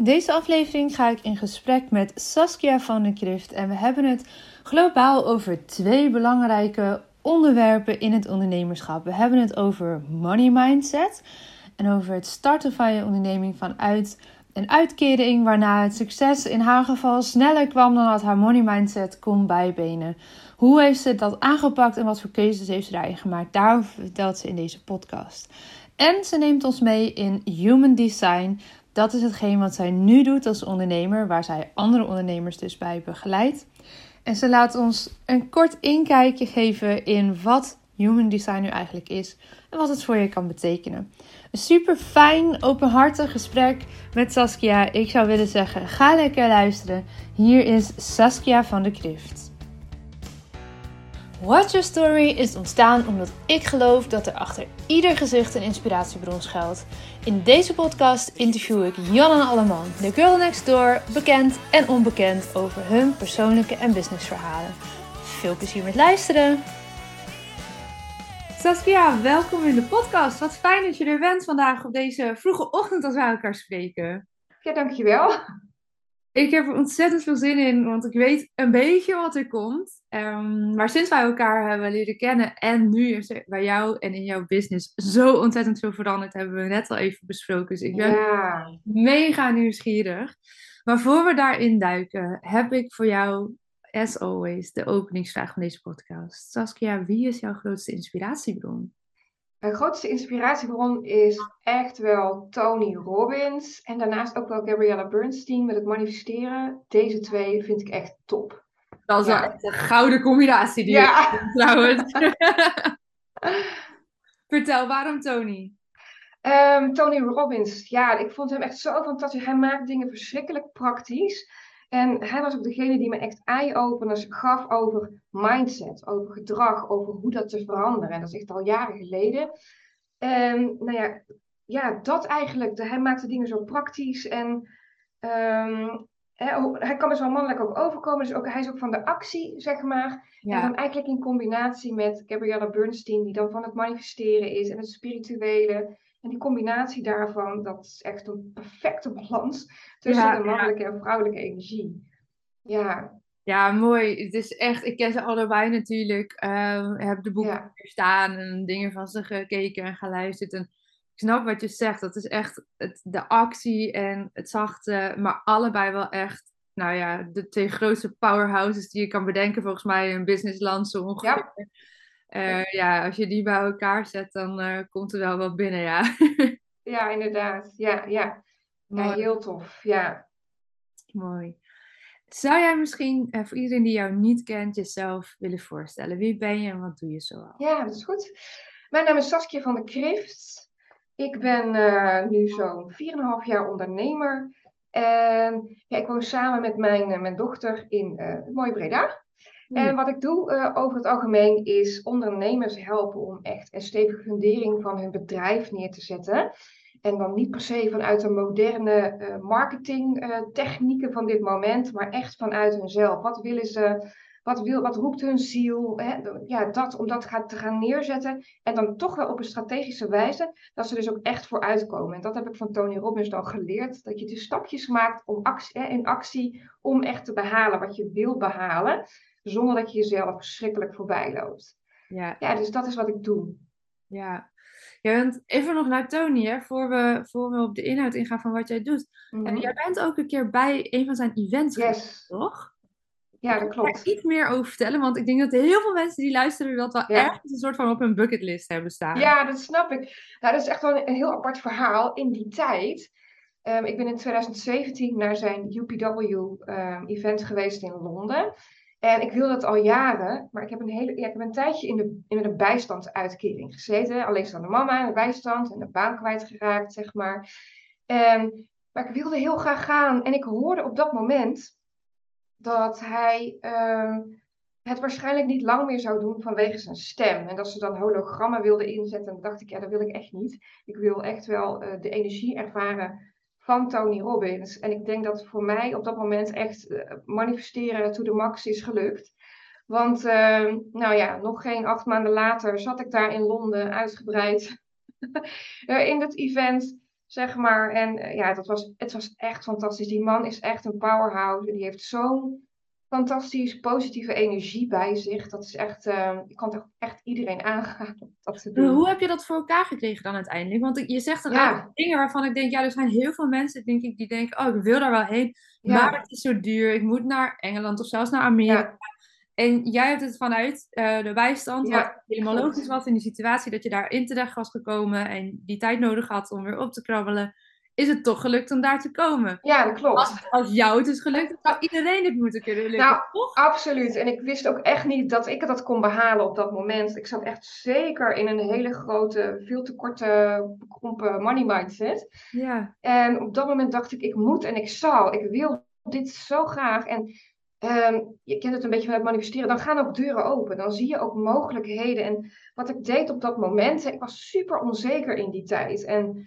In deze aflevering ga ik in gesprek met Saskia van de Krift en we hebben het globaal over twee belangrijke onderwerpen in het ondernemerschap. We hebben het over money mindset en over het starten van je onderneming vanuit een uitkering waarna het succes in haar geval sneller kwam dan dat haar money mindset kon bijbenen. Hoe heeft ze dat aangepakt en wat voor keuzes heeft ze daarin gemaakt? Daarover vertelt ze in deze podcast. En ze neemt ons mee in Human Design. Dat is hetgeen wat zij nu doet als ondernemer, waar zij andere ondernemers dus bij begeleidt. En ze laat ons een kort inkijkje geven in wat Human Design nu eigenlijk is en wat het voor je kan betekenen. Een super fijn, openhartig gesprek met Saskia. Ik zou willen zeggen, ga lekker luisteren. Hier is Saskia van de Krift. Watch Your Story is ontstaan omdat ik geloof dat er achter ieder gezicht een inspiratiebron schuilt. In deze podcast interview ik Jan en Alleman, de girl next door, bekend en onbekend over hun persoonlijke en businessverhalen. Veel plezier met luisteren! Saskia, welkom in de podcast. Wat fijn dat je er bent vandaag op deze vroege ochtend als we elkaar spreken. Ja, dankjewel. Ik heb er ontzettend veel zin in, want ik weet een beetje wat er komt. Um, maar sinds wij elkaar hebben leren kennen en nu is er bij jou en in jouw business zo ontzettend veel veranderd, hebben we net al even besproken. Dus ik ben ja. mega nieuwsgierig. Maar voor we daarin duiken, heb ik voor jou, as always, de openingsvraag van deze podcast. Saskia, wie is jouw grootste inspiratiebron? Mijn grootste inspiratiebron is echt wel Tony Robbins. En daarnaast ook wel Gabriella Bernstein met het manifesteren. Deze twee vind ik echt top. Dat is wel echt een gouden combinatie die ja. je trouwens. Vertel, waarom Tony? Um, Tony Robbins, ja, ik vond hem echt zo fantastisch. Hij maakt dingen verschrikkelijk praktisch. En hij was ook degene die me echt eye-openers gaf over mindset, over gedrag, over hoe dat te veranderen. En dat is echt al jaren geleden. En nou ja, ja dat eigenlijk. Hij maakte dingen zo praktisch en um, hij kan dus wel mannelijk ook overkomen. Dus ook, hij is ook van de actie, zeg maar. En dan eigenlijk in combinatie met Gabriella Bernstein, die dan van het manifesteren is en het spirituele. En die combinatie daarvan, dat is echt een perfecte balans tussen de mannelijke en vrouwelijke energie. Ja. Ja, mooi. Het is echt, ik ken ze allebei natuurlijk. Uh, heb de boeken ja. staan en dingen van ze gekeken en geluisterd. En ik snap wat je zegt. Dat is echt het, de actie en het zachte, maar allebei wel echt, nou ja, de twee grootste powerhouses die je kan bedenken volgens mij in businessland zo ongeveer. Ja. Uh, ja, als je die bij elkaar zet, dan uh, komt er wel wat binnen, ja. ja, inderdaad. Ja, ja. ja heel tof. Ja. Mooi. Zou jij misschien uh, voor iedereen die jou niet kent, jezelf willen voorstellen? Wie ben je en wat doe je zoal? Ja, dat is goed. Mijn naam is Saskia van der Krift. Ik ben nu zo'n 4,5 jaar ondernemer. En ja, ik woon samen met mijn, mijn dochter in het mooie Breda. En wat ik doe uh, over het algemeen is ondernemers helpen om echt een stevige fundering van hun bedrijf neer te zetten. En dan niet per se vanuit de moderne uh, marketingtechnieken uh, van dit moment, maar echt vanuit hunzelf. Wat willen ze? Wat, wil, wat roept hun ziel? Hè? Ja, dat, om dat te gaan neerzetten. En dan toch wel op een strategische wijze, dat ze dus ook echt vooruitkomen. En dat heb ik van Tony Robbins dan geleerd. Dat je dus stapjes maakt om actie, hè, in actie om echt te behalen wat je wil behalen zonder dat je jezelf verschrikkelijk voorbij loopt. Ja. ja, dus dat is wat ik doe. Ja, ja want even nog naar Tony, hè, voor, we, voor we op de inhoud ingaan van wat jij doet. En mhm. jij bent ook een keer bij een van zijn events yes. geweest, toch? Ja, dat klopt. Ik iets meer over vertellen, want ik denk dat heel veel mensen die luisteren dat wel ja. echt een soort van op hun bucketlist hebben staan. Ja, dat snap ik. Nou, dat is echt wel een, heel apart verhaal. In die tijd, um, ik ben in 2017 naar zijn UPW-event um, geweest in Londen. En ik wil dat al jaren, maar ik heb een, hele, ja, ik heb een tijdje in, de, in een bijstandsuitkering gezeten. Alleenstaande mama in de bijstand en de baan kwijtgeraakt, zeg maar. En, maar ik wilde heel graag gaan. En ik hoorde op dat moment dat hij uh, het waarschijnlijk niet lang meer zou doen vanwege zijn stem. En dat ze dan hologrammen wilden inzetten. En dacht ik, ja, dat wil ik echt niet. Ik wil echt wel uh, de energie ervaren van Tony Robbins. En ik denk dat voor mij op dat moment echt uh, manifesteren to the max is gelukt. Want, uh, nou ja, nog geen acht maanden later zat ik daar in Londen uitgebreid in het event. zeg maar. En eh, ja, dat was, het was echt fantastisch. Die man is echt een powerhouse. Die heeft zo'n fantastisch positieve energie bij zich. Dat is echt, uh, ik kan toch echt iedereen aangaan dat doen. Hoe heb je dat voor elkaar gekregen dan uiteindelijk? Want je zegt er ja. dingen waarvan ik denk, ja, er zijn heel veel mensen denk ik, die denken, oh, ik wil daar wel heen. Maar het is zo duur. Ik moet naar Engeland of zelfs naar Amerika. En jij hebt het vanuit uh, de bijstand, wat helemaal logisch was in die situatie dat je daar in terecht was gekomen en die tijd nodig had om weer op te krabbelen, is het toch gelukt om daar te komen. Ja, dat klopt. Als, als jou het is gelukt, dan zou iedereen het moeten kunnen lukken, nou, toch? Absoluut. En ik wist ook echt niet dat ik dat kon behalen op dat moment. Ik zat echt zeker in een hele grote, veel te korte, bekrompen money mindset. Ja. En op dat moment dacht ik, ik moet en ik zal. Ik wil dit zo graag. En Ehm, je kent het een beetje vanuit manifesteren, dan gaan ook deuren open. Dan zie je ook mogelijkheden. En wat ik deed op dat moment, ik was super onzeker in die tijd. En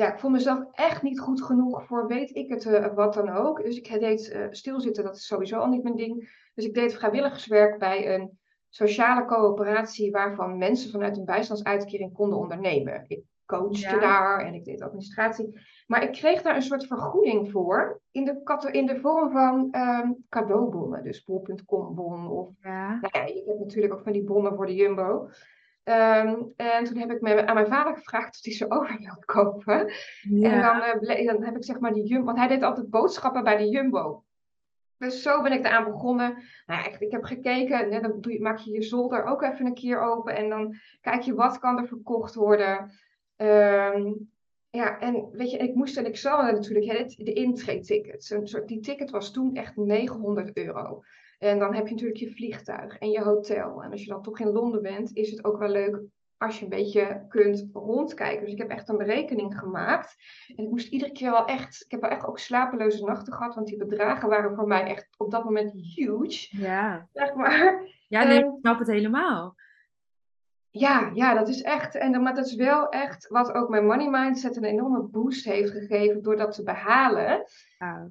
ja, ik vond mezelf echt niet goed genoeg voor weet ik het uh, wat dan ook. Dus ik deed uh, stilzitten, dat is sowieso al niet mijn ding. Dus ik deed vrijwilligerswerk bij een sociale coöperatie waarvan mensen vanuit een bijstandsuitkering konden ondernemen. Ik coachte daar en ik deed administratie. Maar ik kreeg daar een soort vergoeding voor in de, in de vorm van um, cadeaubonnen. Dus bol.com bon of... Ja. Nou ja, je hebt natuurlijk ook van die bonnen voor de Jumbo. Ehm, en toen heb ik me, aan mijn vader gevraagd of hij ze over wilde kopen. Ja. En dan, uh, dan heb ik zeg maar die Jumbo... Want hij deed altijd boodschappen bij de Jumbo. Dus zo ben ik eraan begonnen. Nou ja, echt, ik heb gekeken, dan doe je, maak je je zolder ook even een keer open. En dan kijk je wat kan er verkocht worden. Um, ja, en weet je, ik moest en ik zal natuurlijk hè, de intree-tickets. Een soort, die ticket was toen echt 900 euro. En dan heb je natuurlijk je vliegtuig en je hotel. En als je dan toch in Londen bent, is het ook wel leuk als je een beetje kunt rondkijken. Dus ik heb echt een berekening gemaakt. En ik moest iedere keer wel echt... Ik heb wel echt ook slapeloze nachten gehad. Want die bedragen waren voor mij echt op dat moment huge. Ja. Zeg maar. Ja, nee, ik snap het helemaal. Ja, ja, dat is echt. En, maar dat is wel echt wat ook mijn money mindset een enorme boost heeft gegeven door dat te behalen.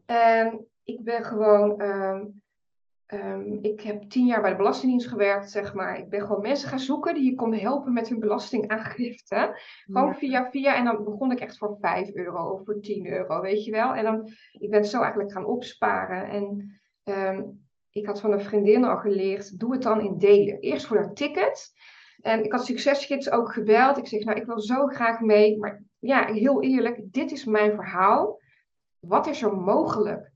En ik ben gewoon. Ehm, ehm, ik heb tien jaar bij de Belastingdienst gewerkt, zeg maar. Ik ben gewoon mensen gaan zoeken die je kon helpen met hun belastingaangifte. Gewoon via via. En dan begon ik echt voor 5 euro of voor 10 euro, weet je wel. En dan, ik ben zo eigenlijk gaan opsparen. En ehm, ik had van een vriendin al geleerd, doe het dan in delen. Eerst voor dat ticket. En ik had Succesgids ook gebeld. Ik zeg, nou, ik wil zo graag mee. Maar ja, heel eerlijk, dit is mijn verhaal. Wat is er mogelijk?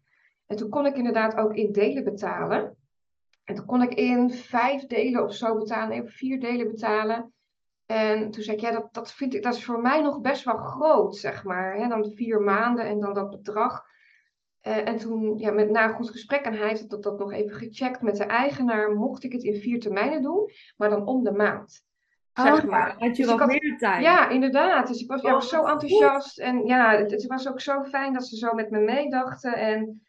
En toen kon ik inderdaad ook in delen betalen. En toen kon ik in vijf delen of zo betalen, nee, vier delen betalen. En toen zei ik, ja, dat, dat vind ik, dat is voor mij nog best wel groot, zeg maar. Hè? Dan vier maanden en dan dat bedrag. Uh, en toen, ja, met, na een goed gesprek, en hij heeft dat, dat nog even gecheckt met de eigenaar, mocht ik het in vier termijnen doen, maar dan om de maand. Oh, zeg maar. had je dus wat meer tijd. Ja, inderdaad. Dus ik was, ja, was oh, zo enthousiast. En ja, het, het, was ook zo fijn dat ze zo met me meedachten. En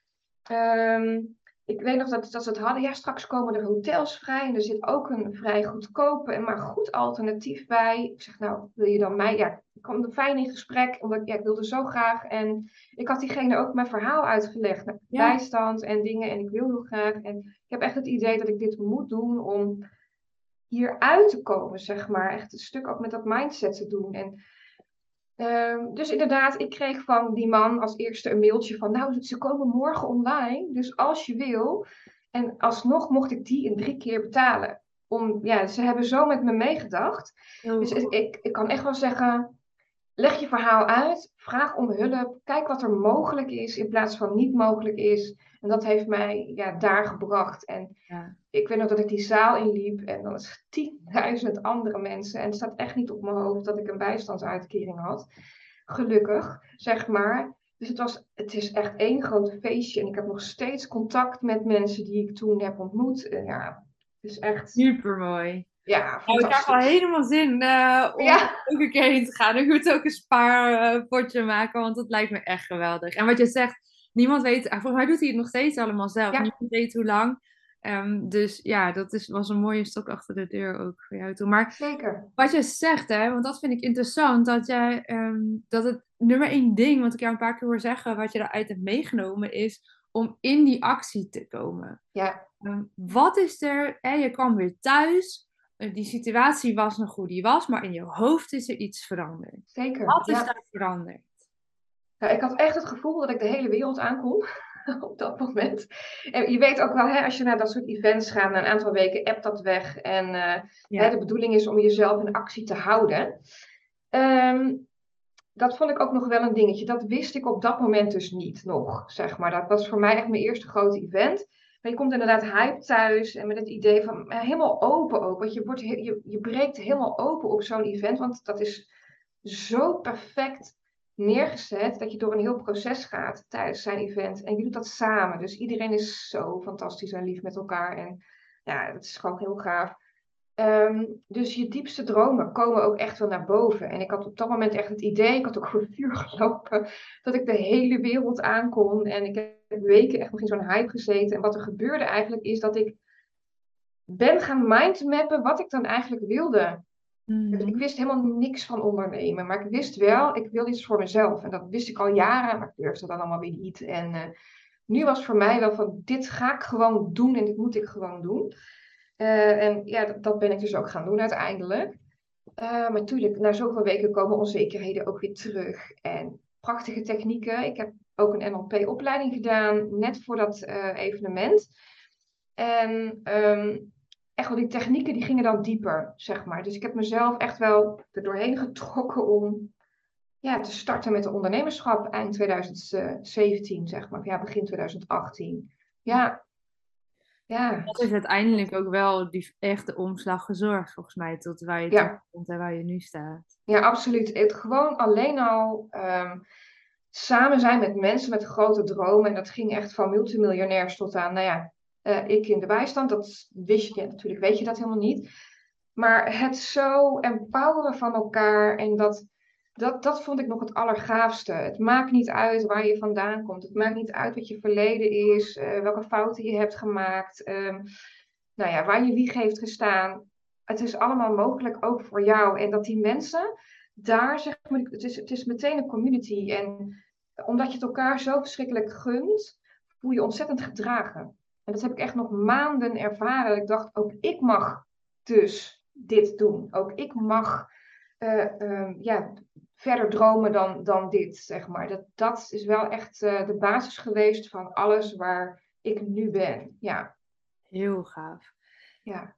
um, ik weet nog dat, dat ze het hadden. Ja, straks komen er hotels vrij. En er zit ook een vrij goedkope en maar goed alternatief bij. Ik zeg, nou, wil je dan mij... Ja, ik kwam fijn in gesprek, omdat ja, ik wilde zo graag. En ik had diegene ook mijn verhaal uitgelegd. Met bijstand en dingen. En ik wil heel graag. En ik heb echt het idee dat ik dit moet doen om hier uit te komen, zeg maar. Echt een stuk ook met dat mindset te doen. En Ehm, dus inderdaad, ik kreeg van die man als eerste een mailtje van, nou, ze komen morgen online, dus als je wil. En alsnog mocht ik die in drie keer betalen. Om, ja, ze hebben zo met me meegedacht. dus ik, ik kan echt wel zeggen, leg je verhaal uit, vraag om hulp, kijk wat er mogelijk is in plaats van niet mogelijk is. En dat heeft mij ja, daar gebracht. En ja. ik weet nog dat ik die zaal inliep en dan is 10.000 andere mensen. En het staat echt niet op mijn hoofd dat ik een bijstandsuitkering had. Gelukkig, zeg maar. Dus het, was, het is echt één groot feestje. En ik heb nog steeds contact met mensen die ik toen heb ontmoet. ja, het is echt... Super mooi. Ja, oh, ik heb al helemaal zin uh, om ook een keer heen te gaan. Ik moet ook een spaarpotje maken, want dat lijkt me echt geweldig. En wat je zegt, niemand weet, volgens mij doet hij het nog steeds allemaal zelf. Niemand weet hoe lang. Um, dus ja, dat is, was een mooie stok achter de deur ook voor jou toe. Maar Zeker. wat je zegt, hè, want dat vind ik interessant, dat, jij, um, dat het nummer één ding, wat ik jou een paar keer hoor zeggen, wat je eruit hebt meegenomen, is om in die actie te komen. Ja. Um, wat is er, hè, je kwam weer thuis, eh, die situatie was nog hoe die was, maar in je hoofd is er iets veranderd. Zeker. Wat is daar veranderd? Nou, ik had echt het gevoel dat ik de hele wereld aankon op dat moment. En je weet ook wel, hè, als je naar dat soort events gaat, na een aantal weken appt dat weg. En uh, hè, de bedoeling is om jezelf in actie te houden. Um, dat vond ik ook nog wel een dingetje. Dat wist ik op dat moment dus niet nog, zeg maar. Dat was voor mij echt mijn eerste grote event. Maar je komt inderdaad hype thuis en met het idee van helemaal open ook. Want je, wordt, je, je breekt helemaal open op zo'n event, want dat is zo perfect neergezet dat je door een heel proces gaat tijdens zijn event. En je doet dat samen. Dus iedereen is zo fantastisch en lief met elkaar. En ja, het is gewoon heel gaaf. Ehm, dus je diepste dromen komen ook echt wel naar boven. En ik had op dat moment echt het idee, ik had ook voor vuur gelopen, dat ik de hele wereld aankon. En ik heb weken echt nog in zo'n hype gezeten. En wat er gebeurde eigenlijk is dat ik ben gaan mindmappen wat ik dan eigenlijk wilde. Mhm. Ik wist helemaal niks van ondernemen, maar ik wist wel, ik wil iets voor mezelf. En dat wist ik al jaren, maar ik durfde dan allemaal weer niet. En uh, nu was voor mij wel van, dit ga ik gewoon doen en dit moet ik gewoon doen. Uh, en ja, dat, ben ik dus ook gaan doen uiteindelijk. Uh, maar natuurlijk, na zoveel weken komen onzekerheden ook weer terug. En prachtige technieken. Ik heb ook een NLP-opleiding gedaan, net voor dat evenement. En um, echt wel die technieken die gingen dan dieper, zeg maar. Dus ik heb mezelf echt wel er doorheen getrokken om ja, te starten met de ondernemerschap eind 2017, zeg maar. Ja, begin 2018. Ja. Ja. Dat is uiteindelijk ook wel die echte omslag gezorgd, volgens mij, tot waar je ja. komt en waar je nu staat. Ja, absoluut. Het gewoon alleen al um, samen zijn met mensen met grote dromen. En dat ging echt van multimiljonairs tot aan, nou ja, uh, ik in de bijstand. Dat wist je, ja, natuurlijk weet je dat helemaal niet. Maar het zo empoweren van elkaar en dat, dat, dat vond ik nog het allergaafste. Het maakt niet uit waar je vandaan komt. Het maakt niet uit wat je verleden is, uh, welke fouten je hebt gemaakt, um, nou ja, waar je wieg heeft gestaan. Het is allemaal mogelijk ook voor jou. En dat die mensen daar, zeg maar, het is, het is meteen een community. En omdat je het elkaar zo verschrikkelijk gunt, voel je ontzettend gedragen. En dat heb ik echt nog maanden ervaren. Ik dacht, ook ik mag dus dit doen. Ook ik mag uh, uh, ja, verder dromen dan, dan dit, zeg maar. Dat, dat is wel echt uh, de basis geweest van alles waar ik nu ben. Ja. Heel gaaf. Ja.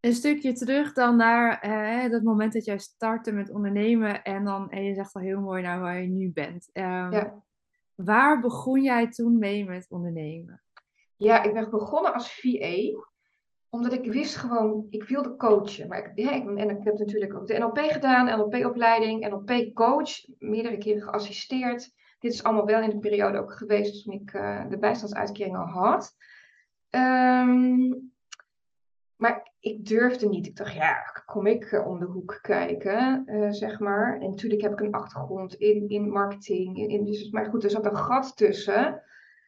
Een stukje terug dan naar eh, dat moment dat jij startte met ondernemen en dan, en je zegt al heel mooi naar waar je nu bent. Um, ja. Waar begon jij toen mee met ondernemen? Ja, ik ben begonnen als VA omdat ik wist gewoon, ik wilde coachen. Maar ik, en ik heb natuurlijk ook de NLP gedaan, NLP-opleiding, NLP-coach, meerdere keren geassisteerd. Dit is allemaal wel in de periode ook geweest toen ik uh, de bijstandsuitkering al had. Um, maar ik durfde niet. Ik dacht, ja, kom ik uh, om de hoek kijken, uh, zeg maar. En natuurlijk heb ik een achtergrond in, in marketing. In, dus, maar goed, er zat een gat tussen.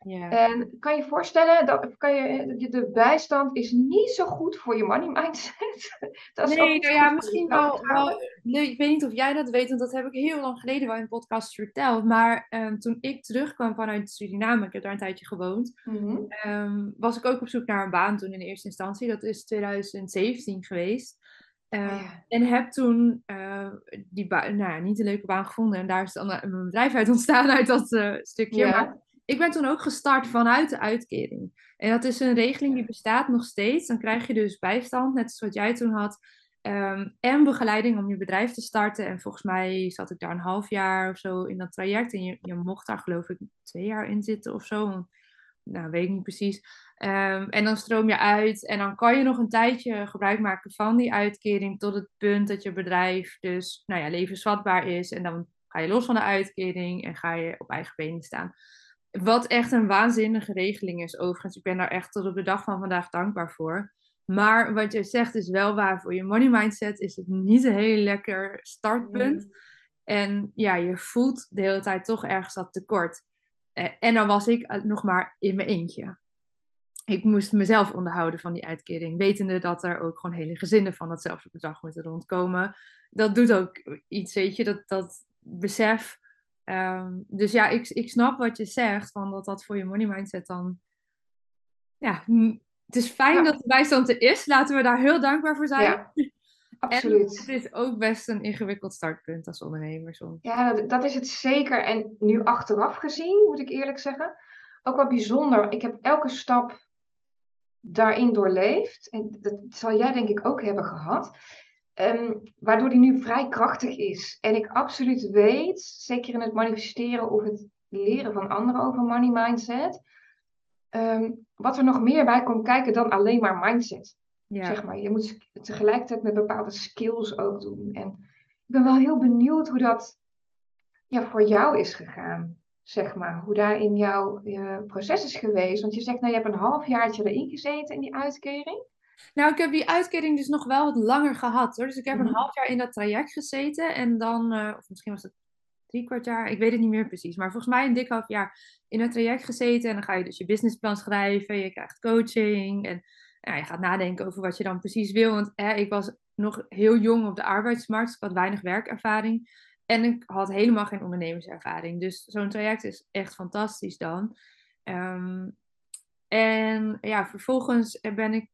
Ja. En kan je voorstellen, dat, kan je, de bijstand is niet zo goed voor je money mindset. dat is nee, nou ja, misschien wel, wel nee, ik weet niet of jij dat weet, want dat heb ik heel lang geleden wel in podcast verteld. Maar um, toen ik terugkwam vanuit Suriname, ik heb daar een tijdje gewoond, mm-hmm. um, was ik ook op zoek naar een baan toen in eerste instantie. Dat is 2017 geweest. Uh, oh, ja. En heb toen uh, die nou ja, niet een leuke baan gevonden. En daar is dan een bedrijf uit ontstaan uit dat uh, stukje. Ja. Maar ik ben toen ook gestart vanuit de uitkering. En dat is een regeling die bestaat nog steeds. Dan krijg je dus bijstand, net zoals wat jij toen had. Um, en begeleiding om je bedrijf te starten. En volgens mij zat ik daar een half jaar of zo in dat traject. En je, je mocht daar geloof ik twee jaar in zitten of zo. Nou, weet ik niet precies. Um, en dan stroom je uit. En dan kan je nog een tijdje gebruik maken van die uitkering. Tot het punt dat je bedrijf dus nou ja, levensvatbaar is. En dan ga je los van de uitkering en ga je op eigen benen staan. Wat echt een waanzinnige regeling is, overigens. Ik ben daar echt tot op de dag van vandaag dankbaar voor. Maar wat je zegt is wel waar. Voor je money mindset is het niet een heel lekker startpunt. En ja, je voelt de hele tijd toch ergens dat tekort. Eh, en dan was ik nog maar in mijn eentje. Ik moest mezelf onderhouden van die uitkering. Wetende dat er ook gewoon hele gezinnen van datzelfde bedrag moeten rondkomen. Dat doet ook iets, weet je. Dat, dat besef Um, dus ja, ik, ik snap wat je zegt, van dat dat voor je money mindset dan... Ja, het is fijn dat de bijstand er is. Laten we daar heel dankbaar voor zijn. Ja. absoluut. En het is ook best een ingewikkeld startpunt als ondernemer soms. Ja, dat, dat is het zeker. En nu achteraf gezien, moet ik eerlijk zeggen, ook wel bijzonder. Ik heb elke stap daarin doorleefd. En dat zal jij denk ik ook hebben gehad. Ehm, waardoor die nu vrij krachtig is. En ik absoluut weet, zeker in het manifesteren of het leren van anderen over money mindset, ehm, wat er nog meer bij komt kijken dan alleen maar mindset. Ja. Zeg maar, je moet tegelijkertijd met bepaalde skills ook doen. En ik ben wel heel benieuwd hoe dat ja, voor jou is gegaan. Zeg maar, hoe daar in jouw proces is geweest. Want je zegt, nou, je hebt een halfjaartje erin gezeten in die uitkering. Nou, ik heb die uitkering dus nog wel wat langer gehad hoor. Dus ik heb een mhm. half jaar in dat traject gezeten. En dan, uh, of misschien was het drie kwart jaar, ik weet het niet meer precies. Maar volgens mij een dik half jaar in het traject gezeten. En dan ga je dus je businessplan schrijven. Je krijgt coaching. En ja, je gaat nadenken over wat je dan precies wil. Want hè, ik was nog heel jong op de arbeidsmarkt. Dus ik had weinig werkervaring. En ik had helemaal geen ondernemerservaring. Dus zo'n traject is echt fantastisch dan. Ehm, en ja, vervolgens ben ik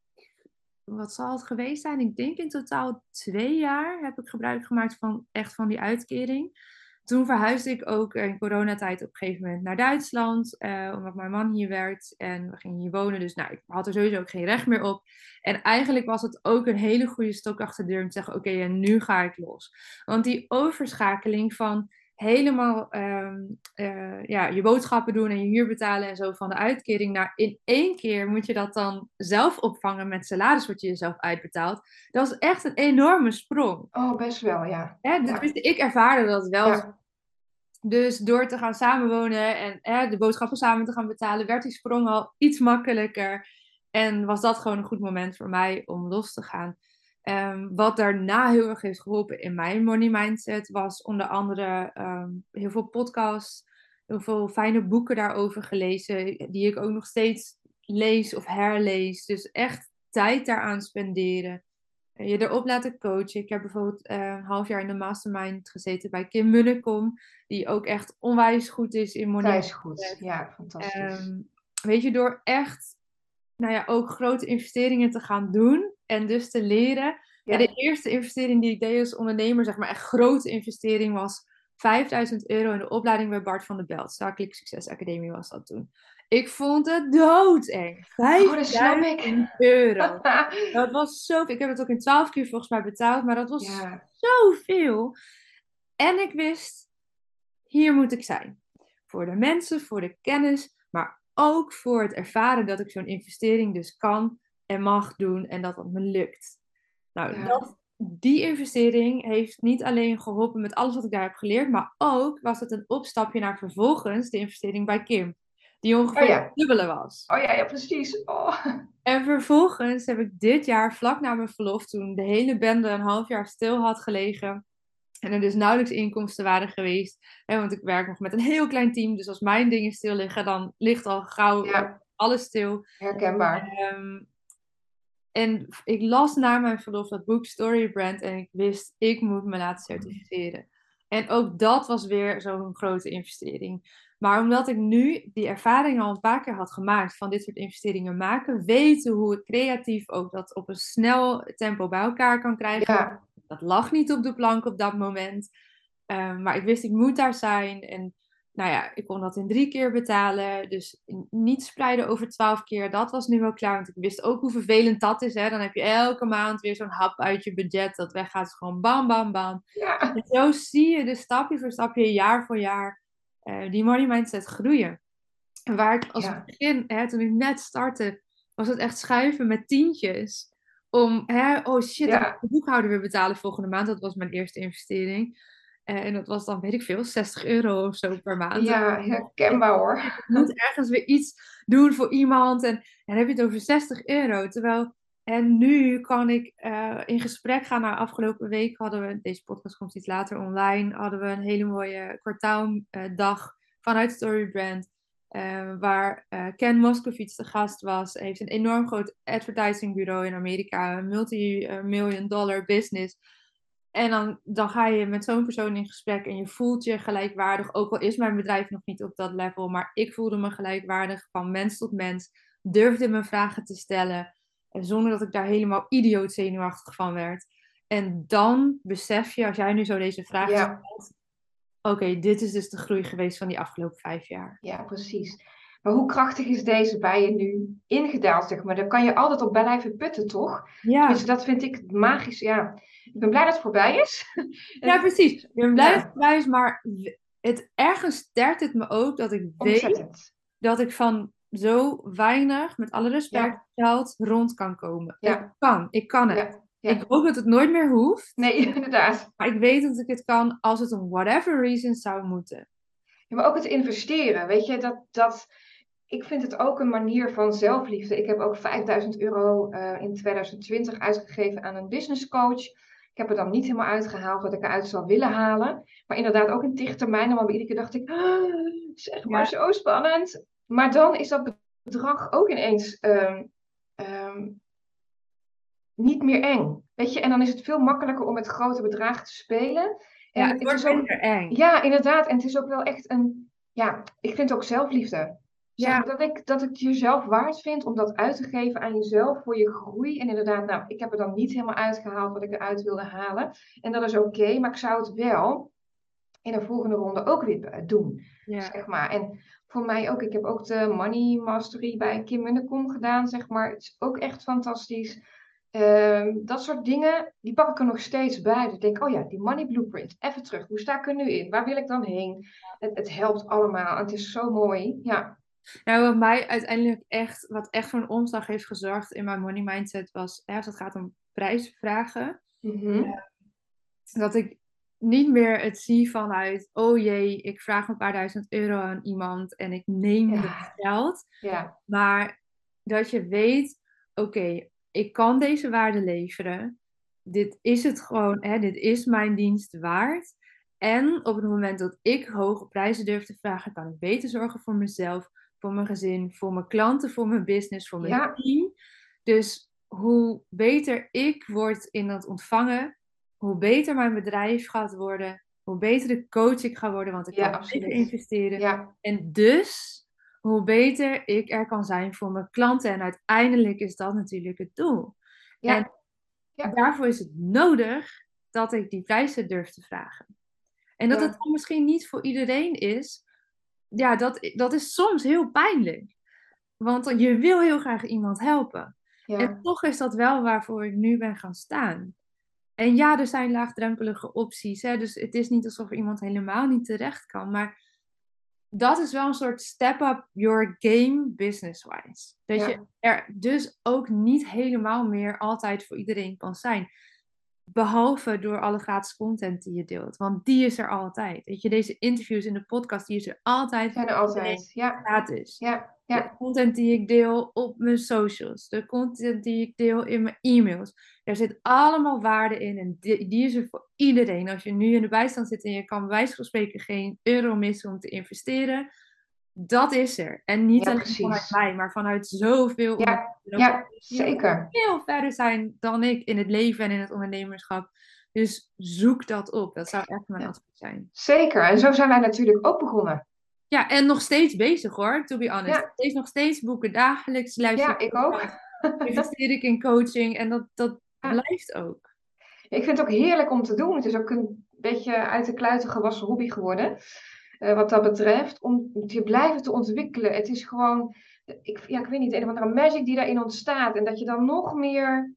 wat zal het geweest zijn? Ik denk in totaal twee jaar heb ik gebruik gemaakt van echt van die uitkering. Toen verhuisde ik ook in coronatijd op een gegeven moment naar Duitsland, eh, omdat mijn man hier werkt en we gingen hier wonen. Dus nou, ik had er sowieso ook geen recht meer op. En eigenlijk was het ook een hele goede stok achter de deur om te zeggen: Oké, en nu ga ik los. Want die overschakeling van helemaal ehm, eh, ja, je boodschappen doen en je huur betalen en zo van de uitkering naar in één keer moet je dat dan zelf opvangen met salaris wat je jezelf uitbetaalt. Dat is echt een enorme sprong. Oh, best wel, ja. Hè, ja. ik ervaarde dat wel. Dus door te gaan samenwonen en hè, de boodschappen samen te gaan betalen, werd die sprong al iets makkelijker. En was dat gewoon een goed moment voor mij om los te gaan. Um, wat daarna heel erg heeft geholpen in mijn money mindset was onder andere ehm, heel veel podcasts, heel veel fijne boeken daarover gelezen, die ik ook nog steeds lees of herlees. Dus echt tijd daaraan spenderen. Je erop laten coachen. Ik heb bijvoorbeeld uh, een half jaar in de mastermind gezeten bij Kim Munnekom, die ook echt onwijs goed is in money mindset. goed, ja, fantastisch. Um, weet je, door echt nou ja, ook grote investeringen te gaan doen en dus te leren. Ja. de eerste investering die ik deed als ondernemer, zeg maar echt grote investering, was 5000 euro in de opleiding bij Bart van der Belt. Zakelijk Succes Academie was dat toen. Ik vond het doodeng. 5000 euro. dat was zo Ik heb het ook in 12 keer volgens mij betaald, maar dat was ja. zoveel. En ik wist, hier moet ik zijn. Voor de mensen, voor de kennis, maar ook voor het ervaren dat ik zo'n investering dus kan en mag doen en dat het me lukt. Nou, dat, die investering heeft niet alleen geholpen met alles wat ik daar heb geleerd, maar ook was het een opstapje naar vervolgens de investering bij Kim. Die ongeveer oh ja. dubbele was. Oh ja, ja precies. Oh. En vervolgens heb ik dit jaar, vlak na mijn verlof, toen de hele bende een half jaar stil had gelegen, en er dus nauwelijks inkomsten waren geweest. Hè, want ik werk nog met een heel klein team. Dus als mijn dingen stil liggen, dan ligt al gauw alles stil. Herkenbaar. Um, en ik las na mijn verlof dat boek Storybrand. En ik wist, ik moet me laten certificeren. En ook dat was weer zo'n grote investering. Maar omdat ik nu die ervaring al een paar keer had gemaakt van dit soort investeringen maken, weten hoe ik creatief ook dat op een snel tempo bij elkaar kan krijgen. Ja dat lag niet op de plank op dat moment. Ehm, maar ik wist, ik moet daar zijn. En nou ja, ik kon dat in drie keer betalen. Dus niet spreiden over twaalf keer. Dat was nu wel klaar. Want ik wist ook hoe vervelend dat is. Hè? Dan heb je elke maand weer zo'n hap uit je budget. Dat weggaat. Dus gewoon bam, bam, bam. Ja. En zo zie je dus stapje voor stapje, jaar voor jaar, uh, die money mindset groeien. En waar ik als begin, hè, toen ik net startte, was het echt schuiven met tientjes om, hè, oh shit, ja. de boekhouder weer betalen volgende maand. Dat was mijn eerste investering. Eh, en dat was dan, weet ik veel, 60 euro of zo per maand. Ja, herkenbaar hoor. Ik moet ergens weer iets doen voor iemand. En, en dan heb je het over 60 euro. Terwijl, en nu kan ik uh, in gesprek gaan. Nou, afgelopen week hadden we, deze podcast komt iets later online, hadden we een hele mooie kwartaaldag vanuit Storybrand. Uh, waar uh, Ken Moskovits de gast was. Hij heeft een enorm groot advertisingbureau in Amerika. Een multi-million dollar business. En dan, dan ga je met zo'n persoon in gesprek en je voelt je gelijkwaardig. Ook al is mijn bedrijf nog niet op dat level. Maar ik voelde me gelijkwaardig van mens tot mens. Durfde me vragen te stellen. En zonder dat ik daar helemaal idioot zenuwachtig van werd. En dan besef je, als jij nu zo deze vraag Ja. stelt, oké, dit is dus de groei geweest van die afgelopen vijf jaar. Ja, precies. Maar hoe krachtig is deze bij je nu ingedaald, zeg maar? Daar kan je altijd op blijven putten, toch? Ja, Dus dat vind ik magisch. Ja, ik ben blij dat het voorbij is. ja precies. Ik ben blij Ja. dat het voorbij is, maar het, ergens sterkt het me ook dat ik weet Ontzettend. dat ik van zo weinig, met alle respect, Ja. geld rond kan komen. Ja. Ik kan, ik kan het. Ja, ja. Ik hoop dat het nooit meer hoeft, Nee, inderdaad. maar ik weet dat ik het kan als het om whatever reason zou moeten. Ja, maar ook het investeren, weet je, dat, dat, ik vind het ook een manier van zelfliefde. Ik heb ook 5000 euro eh, in 2020 uitgegeven aan een business coach. Ik heb er dan niet helemaal uitgehaald wat ik eruit zou willen halen. Maar inderdaad ook in termijn. Maar iedere keer dacht ik, ah, zeg maar, Ja. zo spannend. Maar dan is dat bedrag ook ineens ehm, ehm, niet meer eng. Weet je, en dan is het veel makkelijker om met grote bedragen te spelen. En Ja, het wordt is ook, minder eng. ja, inderdaad. En het is ook wel echt een, ja, ik vind het ook zelfliefde. Zeg Ja. dat ik, dat ik het jezelf waard vind om dat uit te geven aan jezelf voor je groei. En inderdaad, nou, ik heb er dan niet helemaal uitgehaald wat ik eruit wilde halen. En dat is oké, maar ik zou het wel in een volgende ronde ook weer doen. Ja. Zeg maar. En voor mij ook, ik heb ook de Money Mastery bij Kim Munnekom gedaan, zeg maar. Het is ook echt fantastisch. Ehm, dat soort dingen, die pak ik er nog steeds bij. Dus ik denk, oh ja, die Money Blueprint, even terug. Hoe sta ik er nu in? Waar wil ik dan heen? Het, het helpt allemaal. en Het is zo mooi. Ja, Nou, wat mij uiteindelijk echt, wat echt voor een omslag heeft gezorgd in mijn money mindset was, hè, als het gaat om prijsvragen, Mhm. dat ik niet meer het zie vanuit, oh jee, ik vraag een paar duizend euro aan iemand en ik neem Ja. het geld. ja, Maar dat je weet, oké, ik kan deze waarde leveren. Dit is het gewoon, hè, dit is mijn dienst waard. En op het moment dat ik hoge prijzen durf te vragen, kan ik beter zorgen voor mezelf, voor mijn gezin, voor mijn klanten, voor mijn business, voor mijn Ja. team. Dus hoe beter ik word in dat ontvangen, hoe beter mijn bedrijf gaat worden, hoe beter de coach ik ga worden, want ik Ja, kan beter investeren. ja, En dus, hoe beter ik er kan zijn voor mijn klanten. En uiteindelijk is dat natuurlijk het doel. ja, En Ja. daarvoor is het nodig dat ik die prijzen durf te vragen. En dat het misschien niet voor iedereen is, ja, dat, dat is soms heel pijnlijk. Want je wil heel graag iemand helpen. ja, En toch is dat wel waarvoor ik nu ben gaan staan. En ja, er zijn laagdrempelige opties. Hè? Dus het is niet alsof iemand helemaal niet terecht kan. Maar dat is wel een soort step up your game business-wise. Dat Ja. je er dus ook niet helemaal meer altijd voor iedereen kan zijn. Behalve door alle gratis content die je deelt. Want die is er altijd. Weet je, deze interviews in de podcast, die is er altijd zijn er altijd. Ja, gratis. ja, De content die ik deel op mijn socials, de content die ik deel in mijn e-mails. Er zit allemaal waarde in en die, die is er voor iedereen. Als je nu in de bijstand zit en je kan bij wijze van spreken geen euro missen om te investeren, dat is er. En niet Ja, alleen precies. vanuit mij, maar vanuit zoveel Ja, ja, die zeker. veel verder zijn dan ik in het leven en in het ondernemerschap. Dus zoek dat op. Dat zou echt mijn Ja. advies zijn. Zeker. En zo zijn wij natuurlijk ook begonnen. Ja, en nog steeds bezig hoor, to be honest. Ja. Steeds nog steeds boeken, dagelijks luister Ja, ik ook. investeer ik in coaching en dat, dat blijft ook. Ik vind het ook heerlijk om te doen. Het is ook een beetje uit de kluiten gewassen hobby geworden. Eh, wat dat betreft. Om je blijven te ontwikkelen. Het is gewoon, ik, ja, ik weet niet, een of andere magic die daarin ontstaat. En dat je dan nog meer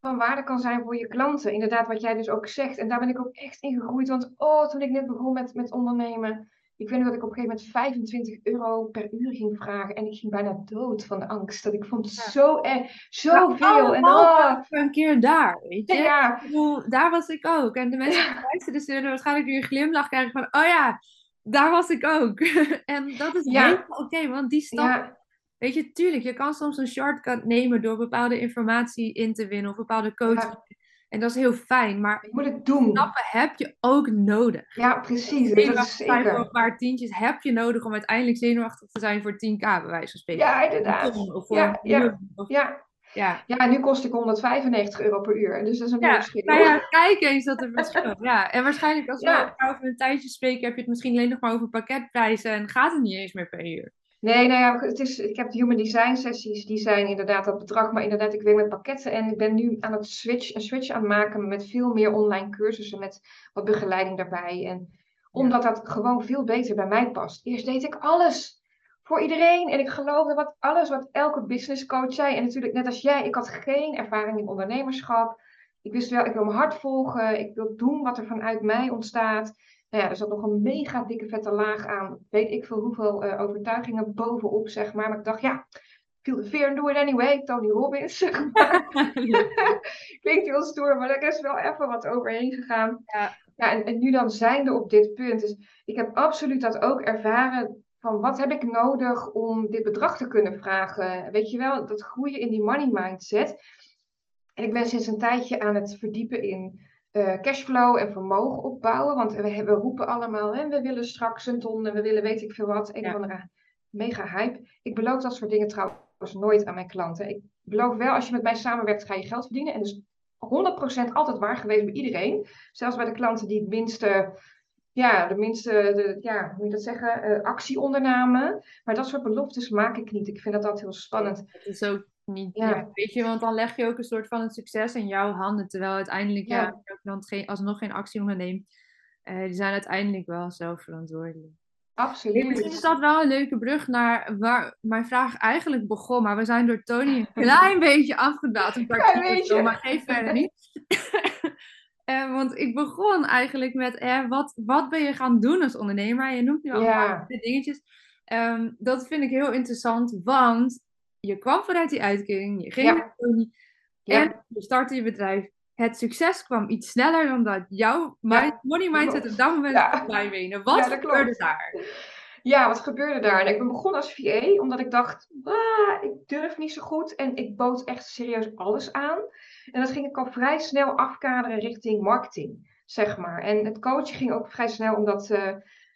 van waarde kan zijn voor je klanten. Inderdaad, wat jij dus ook zegt. En daar ben ik ook echt in gegroeid. Want oh, toen ik net begon met, met ondernemen. Ik weet nog dat ik op een gegeven moment 25 euro per uur ging vragen. En ik ging bijna dood van de angst. Dat ik vond het Ja. zo erg, zoveel. En allemaal oh, een keer daar, weet je? ja, Ik bedoel, daar was ik ook. En de mensen die luisteren zullen waarschijnlijk nu een glimlach krijgen van, oh ja, daar was ik ook. en dat is Ja. helemaal oké, want die stap, weet je, tuurlijk, je kan soms een shortcut nemen door bepaalde informatie in te winnen of bepaalde coaching. En dat is heel fijn, maar je moet het doen. stappen heb je ook nodig. Ja, precies. Dat is zeker. een paar tientjes heb je nodig om uiteindelijk zenuwachtig te zijn voor 10k, bij wijze van spreken. Ja, inderdaad. Of voor Ja, ja. of- Ja. ja. ja, nu kost ik 195 euro per uur. Dus dat is een Ja, verschil. nou ja, kijk eens dat er verschil. Ja, en waarschijnlijk als we Ja. over een tijdje spreken, heb je het misschien alleen nog maar over pakketprijzen en gaat het niet eens meer per uur. Nee, nou ja, het is, ik heb de human design sessies, die zijn inderdaad dat bedrag, maar inderdaad, ik werk met pakketten en ik ben nu aan het switch, een switch aan het maken met veel meer online cursussen, met wat begeleiding daarbij. En omdat dat gewoon veel beter bij mij past. Eerst deed ik alles voor iedereen en ik geloofde wat alles wat elke business coach zei. En natuurlijk, net als jij, ik had geen ervaring in ondernemerschap. Ik wist wel, ik wil mijn hart volgen, ik wil doen wat er vanuit mij ontstaat. Nou ja, er zat nog een mega dikke vette laag aan. Weet ik veel hoeveel uh, overtuigingen bovenop, zeg maar. Maar ik dacht, ja, feel the fear and do it anyway. Tony Robbins, zeg maar. Klinkt heel stoer, maar er is wel even wat overheen gegaan. Ja, ja en, en nu dan zijnde op dit punt. Dus ik heb absoluut dat ook ervaren van wat heb ik nodig om dit bedrag te kunnen vragen? Weet je wel, dat groeien in die money mindset. En ik ben sinds een tijdje aan het verdiepen in uh, cashflow en vermogen opbouwen. Want we, we roepen allemaal, hè, we willen straks een ton en we willen weet ik veel wat. Een ja. of andere mega hype. Ik beloof dat soort dingen trouwens nooit aan mijn klanten. Ik beloof wel, als je met mij samenwerkt, ga je geld verdienen. En dus 100% altijd waar geweest bij iedereen. Zelfs bij de klanten die het minste, ja, de minste, de, ja, hoe moet je dat zeggen, uh, actie ondernamen. Maar dat soort beloftes maak ik niet. Ik vind dat altijd heel spannend. Het is ook niet, ja. weet je, want dan leg je ook een soort van het succes in jouw handen. Terwijl uiteindelijk, ja, ja dan geen, alsnog geen actie onderneemt, uh, die zijn uiteindelijk wel zelf verantwoordelijk. Absoluut. Misschien is dat wel een leuke brug naar waar mijn vraag eigenlijk begon. Maar we zijn door Tony een klein beetje afgedaald. Een paar keer, maar geef verder niet. uh, want ik begon eigenlijk met, eh, wat, wat ben je gaan doen als ondernemer? Je noemt nu al ja. een dingetjes. Um, dat vind ik heel interessant, want je kwam vanuit die uitkering, je ging ja. en je startte je bedrijf. Het succes kwam iets sneller dan dat jouw money mindset op dat moment ja. bijbenen. Wat gebeurde daar? Ja, wat gebeurde daar? En ik ben begonnen als VA, omdat ik dacht, ah, ik durf niet zo goed. En ik bood echt serieus alles aan. En dat ging ik al vrij snel afkaderen richting marketing, zeg maar. En het coachen ging ook vrij snel, omdat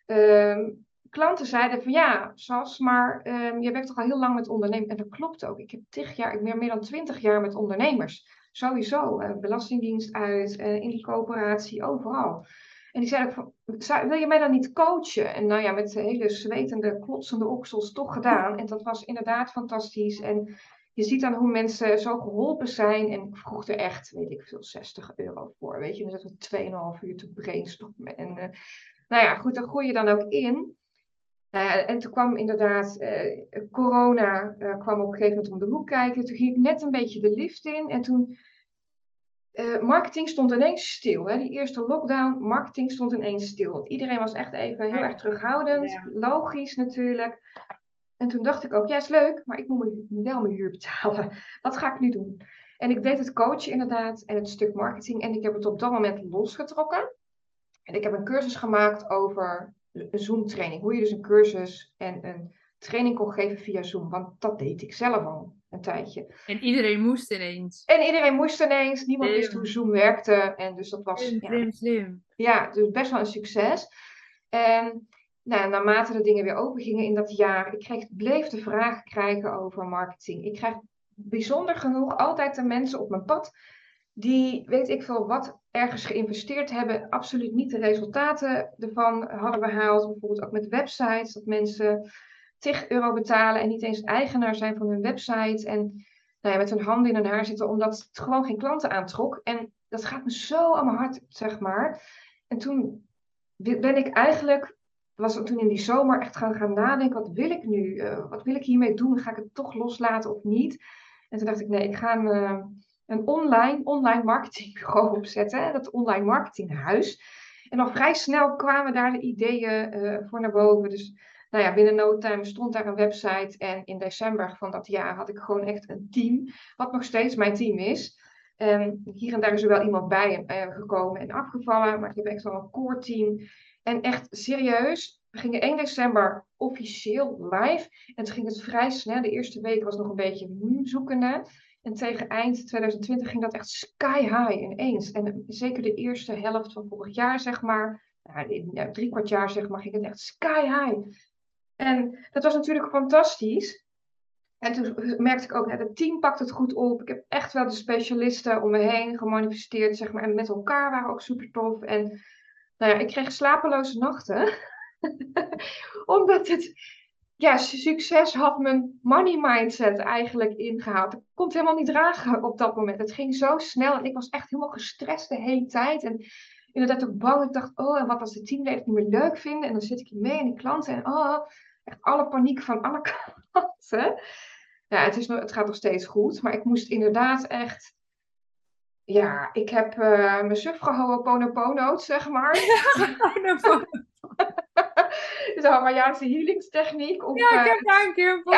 uh, klanten zeiden van ja, Sas, maar um, je werkt toch al heel lang met ondernemers. En dat klopt ook. Ik heb tig jaar, ik meer dan twintig jaar met ondernemers. Sowieso. Uh, belastingdienst uit, uh, in die coöperatie, overal. En die zeiden van, wil je mij dan niet coachen? En nou ja, met hele zwetende, klotsende oksels toch gedaan. En dat was inderdaad fantastisch. En je ziet dan hoe mensen zo geholpen zijn. En ik vroeg er echt, weet ik veel, 60 euro voor. Weet je, dan zitten we 2,5 uur te brainstormen. En uh, nou ja, goed, daar groei je dan ook in. Uh, en toen kwam inderdaad uh, corona uh, kwam op een gegeven moment om de hoek kijken. Toen ging ik net een beetje de lift in. En toen, marketing stond ineens stil. Hè? Die eerste lockdown, marketing stond ineens stil. Want iedereen was echt even heel erg terughoudend. Ja. Logisch natuurlijk. En toen dacht ik ook, ja is leuk, maar ik moet wel mijn huur betalen. Wat ga ik nu doen? En ik deed het coachen inderdaad en het stuk marketing. En ik heb het op dat moment losgetrokken. En ik heb een cursus gemaakt over een Zoom-training. Hoe je dus een cursus en een training kon geven via Zoom. Want dat deed ik zelf al een tijdje. En iedereen moest ineens. En iedereen moest ineens. Niemand wist hoe Zoom werkte. En dus dat was... Slim, ja, slim. Ja, dus best wel een succes. En nou, naarmate de dingen weer open gingen in dat jaar, ik kreeg, bleef de vragen krijgen over marketing. Ik krijg bijzonder genoeg altijd de mensen op mijn pad die, weet ik veel wat, ergens geïnvesteerd hebben, absoluut niet de resultaten ervan hadden behaald. Bijvoorbeeld ook met websites, dat mensen 10 euro betalen en niet eens eigenaar zijn van hun website. En nou ja, met hun handen in hun haar zitten, omdat het gewoon geen klanten aantrok. En dat gaat me zo aan mijn hart, zeg maar. En toen ben ik eigenlijk, was toen in die zomer echt gaan, gaan nadenken, wat wil ik nu? Uh, wat wil ik hiermee doen? Ga ik het toch loslaten of niet? En toen dacht ik, nee, ik ga... Uh, een online, online marketingbureau opzetten, dat online marketinghuis. En al vrij snel kwamen daar de ideeën uh, voor naar boven. Dus nou ja, binnen no time stond daar een website. En in december van dat jaar had ik gewoon echt een team, wat nog steeds mijn team is. En hier en daar is er wel iemand bij uh, gekomen en afgevallen, maar ik heb echt wel een core team. En echt serieus, we gingen 1 december officieel live. En toen ging het vrij snel. De eerste week was nog een beetje zoekende. En tegen eind 2020 ging dat echt sky high ineens. En zeker de eerste helft van vorig jaar, zeg maar, nou, drie kwart jaar, zeg maar, ging het echt sky high. En dat was natuurlijk fantastisch. En toen merkte ik ook, het team pakt het goed op. Ik heb echt wel de specialisten om me heen gemanifesteerd, zeg maar. En met elkaar waren ook super tof. En nou ja, ik kreeg slapeloze nachten. Omdat het ja, succes had mijn money mindset eigenlijk ingehaald. Ik kon het helemaal niet dragen op dat moment. Het ging zo snel en ik was echt helemaal gestrest de hele tijd. En inderdaad ook bang. Ik dacht, oh, en wat als de teamleden het niet meer leuk vinden? En dan zit ik hier mee en die klanten. En oh, echt alle paniek van alle kanten. Ja, het, is nog, het gaat nog steeds goed. Maar ik moest inderdaad echt... Ja, ik heb uh, mijn suf gehouden, zeg maar. de Hawaiiaanse healingstechniek. Of, ja, ik heb daar een keer een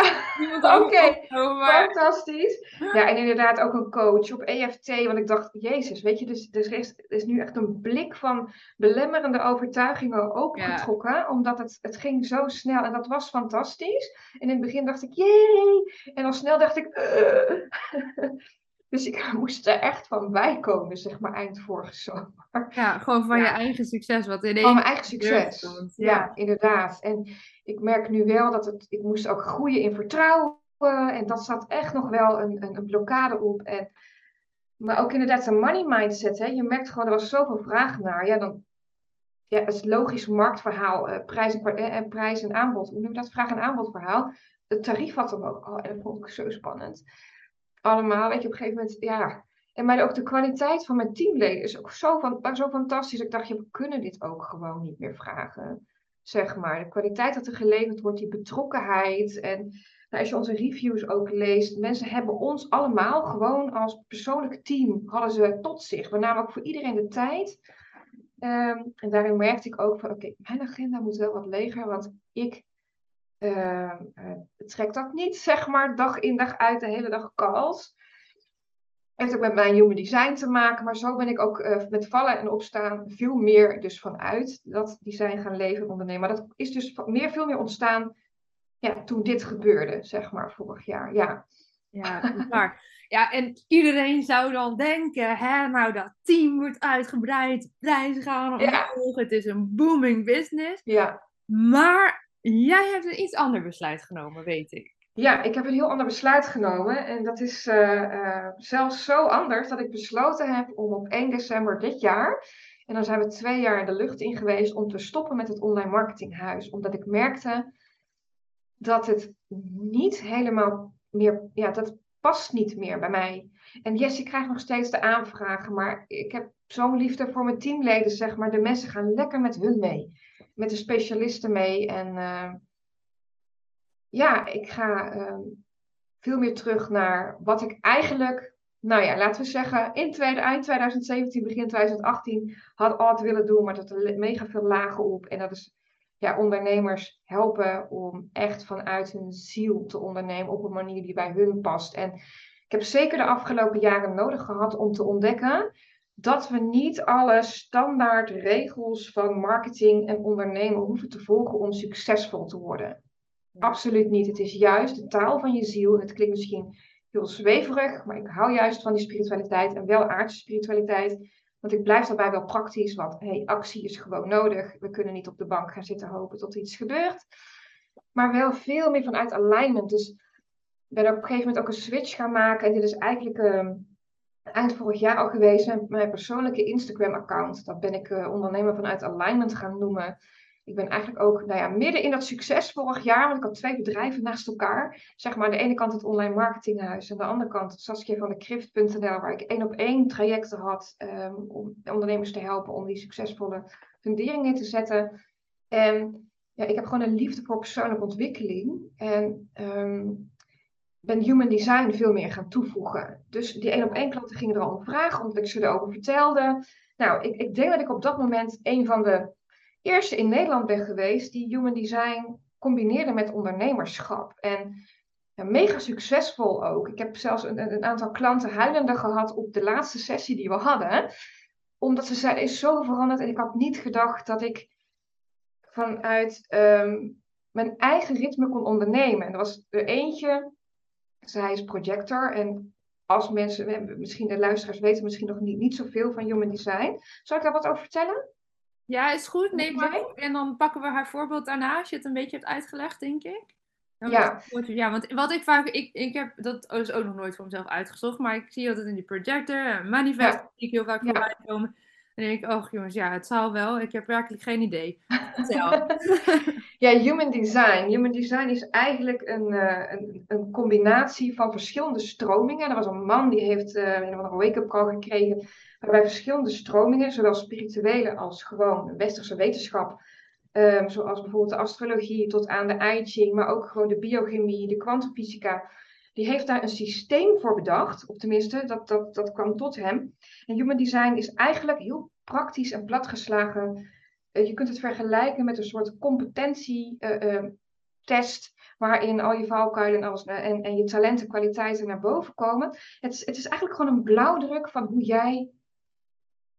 ja. Oké, fantastisch. Ja, en inderdaad ook een coach op EFT. Want ik dacht, jezus, weet je, dus, dus er, is, er is nu echt een blik van belemmerende overtuigingen ook getrokken. Omdat het, het ging zo snel en dat was fantastisch. En in het begin dacht ik, jee. En al snel dacht ik, uh. Dus ik moest er echt van bijkomen, zeg maar, eind vorige zomer. Ja, gewoon van je eigen succes. Wat in van mijn eigen succes. Ja. inderdaad. En ik merk nu wel dat het, ik moest ook groeien in vertrouwen. En dat zat echt nog wel een, een, een blokkade op. En, maar ook inderdaad een money mindset. Hè. Je merkt gewoon, er was zoveel vraag naar. Ja, dan, ja, het is logisch marktverhaal, uh, prijs, en, uh, prijs en aanbod. Hoe noem je dat? Vraag- en aanbodverhaal. Het tarief had hem ook. Oh, en dat vond ik zo spannend allemaal. Weet je, op een gegeven moment, ja. En maar ook de kwaliteit van mijn teamleden is ook zo, van, zo fantastisch. Ik dacht, je, we kunnen dit ook gewoon niet meer vragen. Zeg maar. De kwaliteit dat er geleverd wordt, die betrokkenheid. En nou, als je onze reviews ook leest, mensen hebben ons allemaal gewoon als persoonlijk team hadden ze tot zich. We namen ook voor iedereen de tijd. Ehm, en daarin merkte ik ook van, oké, mijn agenda moet wel wat leger, want ik uh, trekt dat niet, zeg maar, dag in dag uit, de hele dag calls. Heeft ook met mijn human design te maken, maar zo ben ik ook uh, met vallen en opstaan veel meer dus vanuit dat design gaan leven ondernemen. Maar dat is dus meer, veel meer ontstaan ja, toen dit gebeurde, zeg maar, vorig jaar. Ja, ja klaar. Ja, en iedereen zou dan denken, hè, nou dat team wordt uitgebreid, prijzen gaan omhoog, het is een booming business. Ja. Maar Jij hebt een iets ander besluit genomen, weet ik. Ja, ik heb een heel ander besluit genomen. En dat is uh, uh, zelfs zo anders dat ik besloten heb om op 1 december dit jaar. En dan zijn we twee jaar in de lucht in geweest om te stoppen met het online marketinghuis. Omdat ik merkte dat het niet helemaal meer, ja, dat past niet meer bij mij. En yes, ik krijg nog steeds de aanvragen, maar ik heb zo'n liefde voor mijn teamleden, zeg maar. De mensen gaan lekker met hun mee met de specialisten mee. En uh, ja, ik ga uh, veel meer terug naar wat ik eigenlijk, nou ja, laten we zeggen, in tweede, eind 2017, begin 2018 had altijd willen doen, maar dat er mega veel lagen op. En dat is ja, ondernemers helpen om echt vanuit hun ziel te ondernemen op een manier die bij hun past. En ik heb zeker de afgelopen jaren nodig gehad om te ontdekken dat we niet alle standaard regels van marketing en ondernemen hoeven te volgen om succesvol te worden. Absoluut niet. Het is juist de taal van je ziel. En het klinkt misschien heel zweverig, maar ik hou juist van die spiritualiteit en wel aardse spiritualiteit. Want ik blijf daarbij wel praktisch, want hey, actie is gewoon nodig. We kunnen niet op de bank gaan zitten hopen tot iets gebeurt. Maar wel veel meer vanuit alignment. Dus ik ben op een gegeven moment ook een switch gaan maken. En dit is eigenlijk uh, eind vorig jaar al geweest met mijn persoonlijke Instagram-account. Dat ben ik uh, ondernemer vanuit Alignment gaan noemen. Ik ben eigenlijk ook nou ja, midden in dat succes vorig jaar, want ik had twee bedrijven naast elkaar. Zeg maar aan de ene kant het online marketinghuis en aan de andere kant Saskia van de Krift.nl, waar ik één op één trajecten had um, om ondernemers te helpen om die succesvolle funderingen te zetten. En ja, ik heb gewoon een liefde voor persoonlijke ontwikkeling. En um, ben human design veel meer gaan toevoegen. Dus die één op één klanten gingen er al om vragen, omdat ik ze erover vertelde. Nou, ik, ik denk dat ik op dat moment een van de eerste in Nederland ben geweest die human design combineerde met ondernemerschap. En mega succesvol ook. Ik heb zelfs een, een, aantal klanten huilende gehad op de laatste sessie die we hadden. Omdat ze zeiden, is zo veranderd. En ik had niet gedacht dat ik vanuit um, mijn eigen ritme kon ondernemen. En er was er eentje zij is projector en als mensen, misschien de luisteraars weten misschien nog niet, niet zoveel van Human Design. Zal ik daar wat over vertellen? Ja, is goed. Neem maar op. En dan pakken we haar voorbeeld daarna, als je het een beetje hebt uitgelegd, denk ik. ja. ja, want wat ik vaak, ik, ik heb dat is ook nog nooit voor mezelf uitgezocht, maar ik zie altijd in die projector, manifest, ja. die ik heel vaak voorbij komen. Dan denk ik, oh jongens, ja, het zal wel. Ik heb werkelijk geen idee. ja, human design. Human design is eigenlijk een, uh, een, een, combinatie van verschillende stromingen. Er was een man die heeft uh, een wake-up call gekregen. Waarbij verschillende stromingen, zowel spirituele als gewoon westerse wetenschap. Um, zoals bijvoorbeeld de astrologie tot aan de I Ching, maar ook gewoon de biochemie, de kwantumfysica die heeft daar een systeem voor bedacht, of tenminste, dat, dat, dat kwam tot hem. En human design is eigenlijk heel praktisch en platgeslagen. Uh, je kunt het vergelijken met een soort competentietest, uh, uh, waarin al je valkuilen en, alles, en, en je talenten, kwaliteiten naar boven komen. Het is, het is eigenlijk gewoon een blauwdruk van hoe jij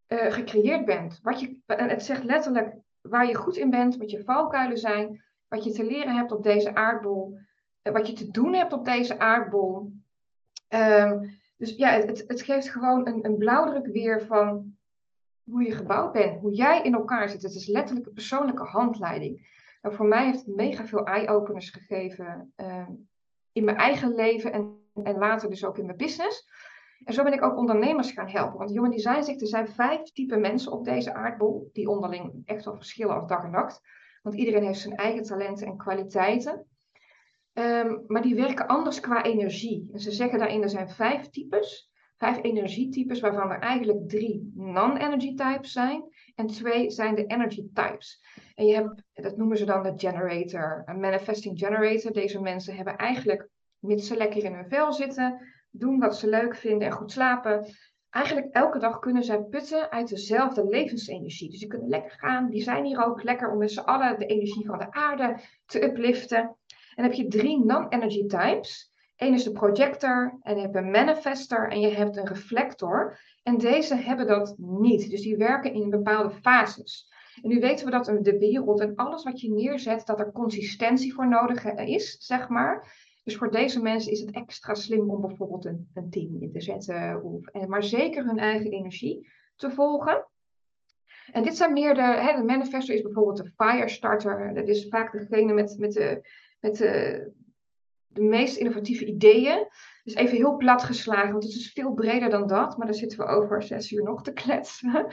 eh, gecreëerd bent. Wat je, het zegt letterlijk waar je goed in bent, wat je valkuilen zijn, wat je te leren hebt op deze aardbol wat je te doen hebt op deze aardbol. Ehm, dus ja, het, het geeft gewoon een, een blauwdruk weer van hoe je gebouwd bent, hoe jij in elkaar zit. Het is letterlijk een persoonlijke handleiding. Nou, voor mij heeft het mega veel eye-openers gegeven ehm, in mijn eigen leven en, en later dus ook in mijn business. En zo ben ik ook ondernemers gaan helpen. Want Human Design zegt, er zijn vijf typen mensen op deze aardbol, die onderling echt wel verschillen als dag en nacht. Want iedereen heeft zijn eigen talenten en kwaliteiten. Ehm, maar die werken anders qua energie. En ze zeggen daarin, er zijn vijf types. Vijf energietypes, waarvan er eigenlijk drie non-energy types zijn. En twee zijn de energy types. En je hebt, dat noemen ze dan de generator, een manifesting generator. Deze mensen hebben eigenlijk, mits ze lekker in hun vel zitten, doen wat ze leuk vinden en goed slapen. Eigenlijk elke dag kunnen zij putten uit dezelfde levensenergie. Dus die kunnen lekker gaan. Die zijn hier ook lekker om met z'n allen de energie van de aarde te upliften. En heb je drie non-energy types. Eén is de projector en je hebt een manifester en je hebt een reflector. En deze hebben dat niet. Dus die werken in bepaalde fases. En nu weten we dat de wereld en alles wat je neerzet, dat er consistentie voor nodig is, zeg maar. Dus voor deze mensen is het extra slim om bijvoorbeeld een, een team in te zetten, of, maar zeker hun eigen energie te volgen. En dit zijn meer de, hè, de manifestor is bijvoorbeeld de firestarter. Dat is vaak degene met, met de met de, de meest innovatieve ideeën. Dus even heel plat geslagen, want het is veel breder dan dat. Maar daar zitten we over zes uur nog te kletsen.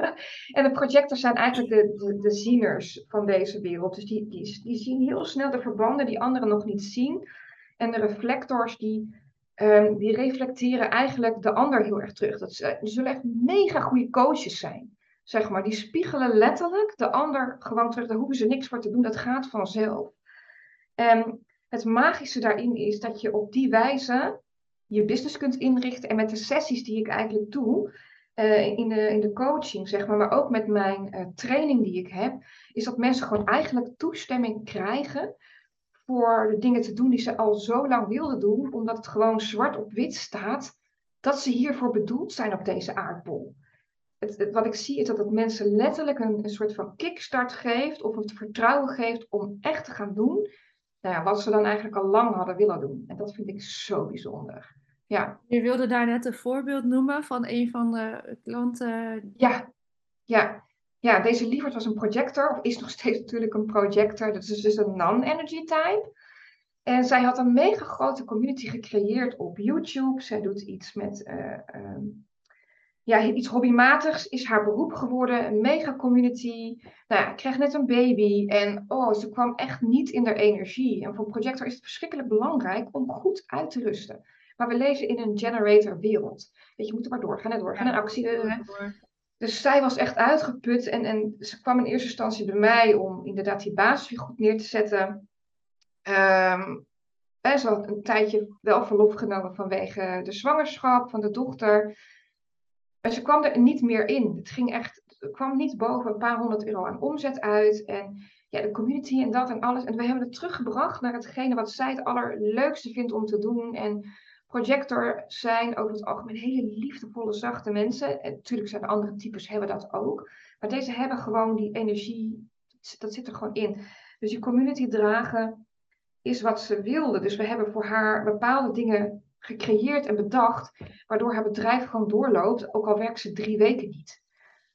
en de projectors zijn eigenlijk de, de, de zieners van deze wereld. Dus die, die, die zien heel snel de verbanden die anderen nog niet zien. En de reflectors die, um, die reflecteren eigenlijk de ander heel erg terug. Dat ze, die zullen echt mega goede coaches zijn. Zeg maar, die spiegelen letterlijk de ander gewoon terug. Daar hoeven ze niks voor te doen, dat gaat vanzelf. En het magische daarin is dat je op die wijze je business kunt inrichten. En met de sessies die ik eigenlijk doe, uh, in, de, in de coaching, zeg maar, maar ook met mijn uh, training die ik heb, is dat mensen gewoon eigenlijk toestemming krijgen voor de dingen te doen die ze al zo lang wilden doen, omdat het gewoon zwart op wit staat dat ze hiervoor bedoeld zijn op deze aardbol. Het, wat ik zie is dat het mensen letterlijk een, een soort van kickstart geeft of het vertrouwen geeft om echt te gaan doen nou ja, wat ze dan eigenlijk al lang hadden willen doen. En dat vind ik zo bijzonder. Ja. Je wilde daar net een voorbeeld noemen van een van de klanten. Ja, ja. ja deze Lievert was een projector, of is nog steeds natuurlijk een projector. Dat is dus een non-energy type. En zij had een mega grote community gecreëerd op YouTube. Zij doet iets met uh, ja, iets hobbymatigs is haar beroep geworden. Een mega community. Nou ja, ik kreeg net een baby. En oh, ze kwam echt niet in haar energie. En voor een projector is het verschrikkelijk belangrijk om goed uit te rusten. Maar we leven in een generator wereld. Weet je, moeten maar doorgaan en doorgaan en actie. Dus zij was echt uitgeput. En, en ze kwam in eerste instantie bij mij om inderdaad die basis weer goed neer te zetten. Um, en ze had een tijdje wel verlof genomen vanwege de zwangerschap van de dochter. Maar ze kwam er niet meer in. Het ging echt, het kwam niet boven een paar honderd euro aan omzet uit. En ja, de community en dat en alles. En we hebben het teruggebracht naar hetgene wat zij het allerleukste vindt om te doen. En projector zijn over het algemeen hele liefdevolle, zachte mensen. En natuurlijk zijn de andere types hebben dat ook. Maar deze hebben gewoon die energie, dat zit er gewoon in. Dus die community dragen is wat ze wilde. Dus we hebben voor haar bepaalde dingen gecreëerd en bedacht, waardoor haar bedrijf gewoon doorloopt, ook al werkt ze drie weken niet.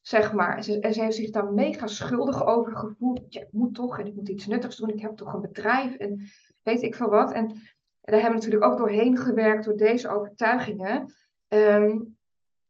Zeg maar. En ze, heeft zich daar mega schuldig over gevoeld. Ja, ik moet toch en ik moet iets nuttigs doen. Ik heb toch een bedrijf en weet ik veel wat. En, daar hebben we natuurlijk ook doorheen gewerkt door deze overtuigingen. Ehm,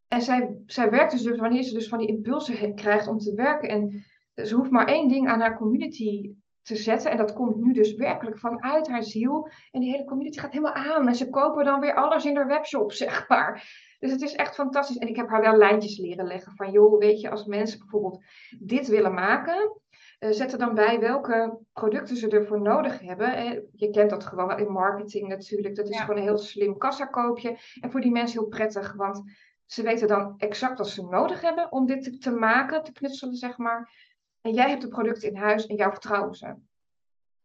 En zij, zij werkt dus, dus wanneer ze dus van die impulsen krijgt om te werken. En ze hoeft maar één ding aan haar community te zetten. En dat komt nu dus werkelijk vanuit haar ziel. En die hele community gaat helemaal aan. En ze kopen dan weer alles in haar webshop, zeg maar. Dus het is echt fantastisch. En ik heb haar wel lijntjes leren leggen van, joh, weet je, als mensen bijvoorbeeld dit willen maken, uh, zet er dan bij welke producten ze ervoor nodig hebben. je kent dat gewoon wel in marketing natuurlijk. Dat is gewoon een heel slim kassakoopje. En voor die mensen heel prettig, want ze weten dan exact wat ze nodig hebben om dit te, te maken, te knutselen, zeg maar. En jij hebt de producten in huis en jou vertrouwen ze.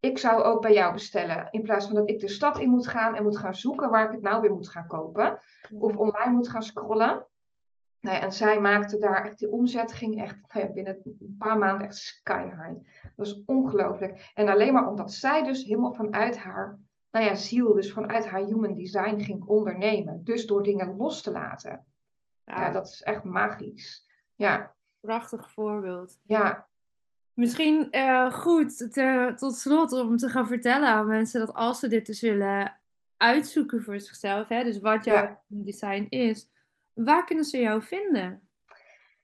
Ik zou ook bij jou bestellen. In plaats van dat ik de stad in moet gaan en moet gaan zoeken waar ik het nou weer moet gaan kopen. Of online moet gaan scrollen. Nou ja, en zij maakte daar echt, die omzet ging echt nou ja, binnen een paar maanden echt sky high. Dat was ongelooflijk. En alleen maar omdat zij dus helemaal vanuit haar nou ja, ziel, dus vanuit haar human design ging ondernemen. Dus door dingen los te laten. Ja, ja dat is echt magisch. Ja. Prachtig voorbeeld. Ja, Misschien uh, goed te, tot slot om te gaan vertellen aan mensen dat als ze dit dus willen uitzoeken voor zichzelf, hè, dus wat jouw design is, waar kunnen ze jou vinden?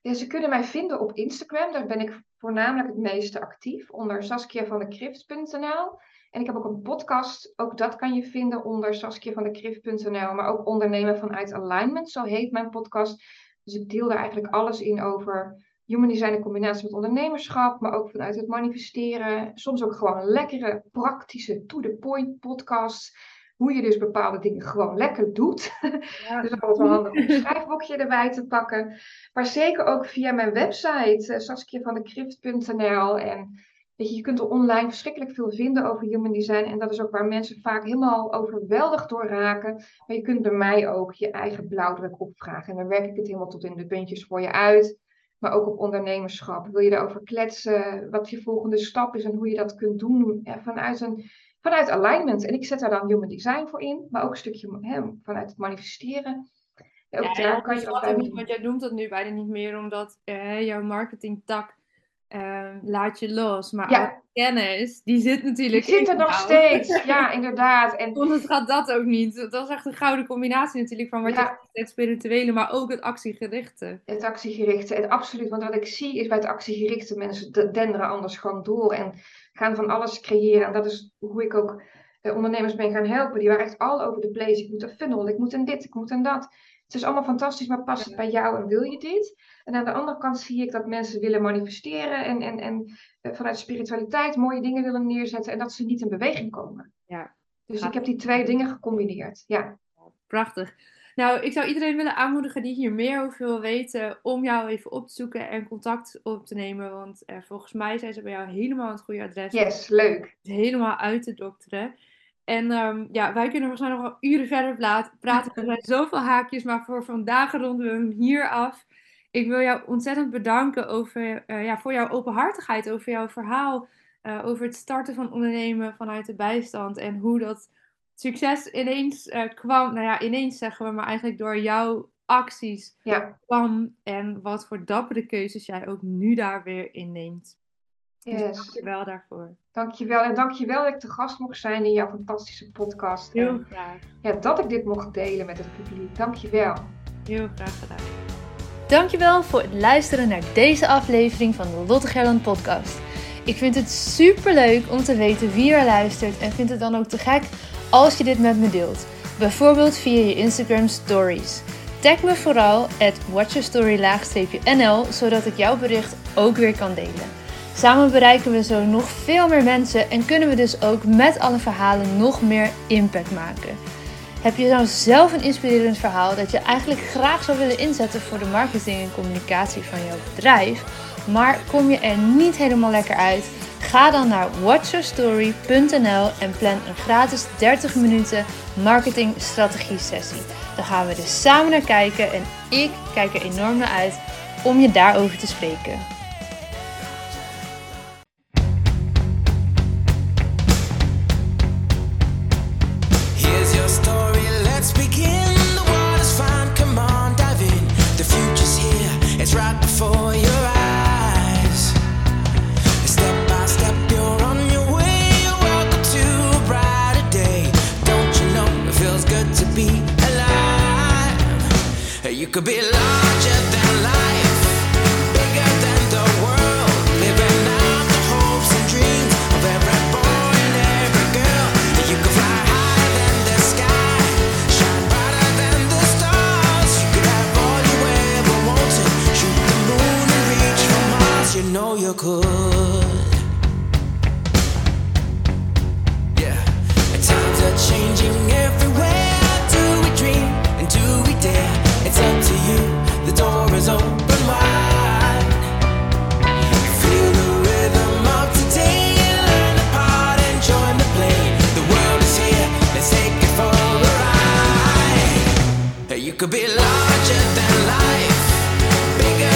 Ja, ze kunnen mij vinden op Instagram. Daar ben ik voornamelijk het meeste actief onder saskiavandekrift.nl. En ik heb ook een podcast. Ook dat kan je vinden onder saskiavandekrift.nl. Maar ook ondernemen vanuit alignment, zo heet mijn podcast. Dus ik deel daar eigenlijk alles in over Human design in combinatie met ondernemerschap, maar ook vanuit het manifesteren. Soms ook gewoon lekkere, praktische, to-the-point podcasts. Hoe je dus bepaalde dingen gewoon lekker doet. Ja. dus altijd wel handig om een schrijfboekje erbij te pakken. Maar zeker ook via mijn website, uh, saskiavandekrift.nl. En weet je, je kunt er online verschrikkelijk veel vinden over human design. En dat is ook waar mensen vaak helemaal overweldigd door raken. Maar je kunt bij mij ook je eigen blauwdruk opvragen. En dan werk ik het helemaal tot in de puntjes voor je uit maar ook op ondernemerschap. Wil je daarover kletsen, wat je volgende stap is en hoe je dat kunt doen vanuit, een, vanuit alignment. En ik zet daar dan human design voor in, maar ook een stukje hè, vanuit het manifesteren. Ook ja, daar kan je ook niet, want jij noemt dat nu bijna niet meer, omdat uh, jouw marketingtak uh, laat je los. Maar ja. Kennis, die zit natuurlijk. Die zit er nog steeds, ja, inderdaad. En anders gaat dat ook niet. Dat is echt een gouden combinatie natuurlijk van wat je het spirituele, maar ook het actiegerichte. Het actiegerichte, en absoluut. Want wat ik zie is bij het actiegerichte mensen denderen anders gewoon door en gaan van alles creëren. En dat is hoe ik ook eh, ondernemers ben gaan helpen. Die waren echt al over de place. Ik moet een funnel, ik moet een dit, ik moet een dat. Het is allemaal fantastisch, maar past het bij jou en wil je dit? En aan de andere kant zie ik dat mensen willen manifesteren en, en, en eh, vanuit spiritualiteit mooie dingen willen neerzetten en dat ze niet in beweging komen. Ja. Dus ik heb die twee dingen gecombineerd. Ja. Prachtig. Nou, ik zou iedereen willen aanmoedigen die hier meer over wil weten, om jou even op te zoeken en contact op te nemen. Want eh, volgens mij zijn ze bij jou helemaal het goede adres. Yes, leuk. Helemaal uit te dokteren. En um, ja, wij kunnen waarschijnlijk nog wel uren verder praten. Er zijn zoveel haakjes, maar voor vandaag ronden we hem hier af. Ik wil jou ontzettend bedanken over, uh, ja, voor jouw openhartigheid, over jouw verhaal, uh, over het starten van ondernemen vanuit de bijstand en hoe dat succes ineens uh, kwam. Nou ja, ineens zeggen we, maar eigenlijk door jouw acties ja. kwam en wat voor dappere keuzes jij ook nu daar weer inneemt. Dus yes. Dus dankjewel daarvoor. Dankjewel. En dankjewel dat ik te gast mocht zijn in jouw fantastische podcast. Heel en, graag. Ja, dat ik dit mocht delen met het publiek. Dankjewel. Heel graag gedaan. Dankjewel voor het luisteren naar deze aflevering van de Lotte Gerland podcast. Ik vind het super leuk om te weten wie er luistert en vind het dan ook te gek als je dit met me deelt. Bijvoorbeeld via je Instagram stories. Tag me vooral at watchyourstory-nl zodat ik jouw bericht ook weer kan delen. Samen bereiken we zo nog veel meer mensen en kunnen we dus ook met alle verhalen nog meer impact maken. Heb je nou zelf een inspirerend verhaal dat je eigenlijk graag zou willen inzetten voor de marketing en communicatie van jouw bedrijf, maar kom je er niet helemaal lekker uit? Ga dan naar watchyourstory.nl en plan een gratis 30 minuten marketing strategie sessie. Dan gaan we dus samen naar kijken en ik kijk er enorm naar uit om je daarover te spreken. could be larger than life, bigger.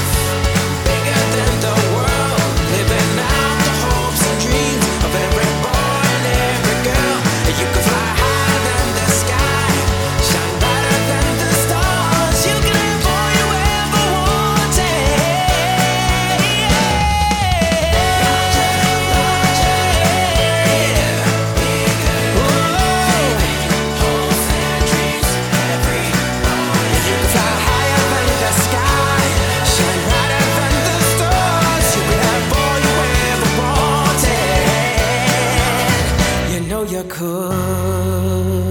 可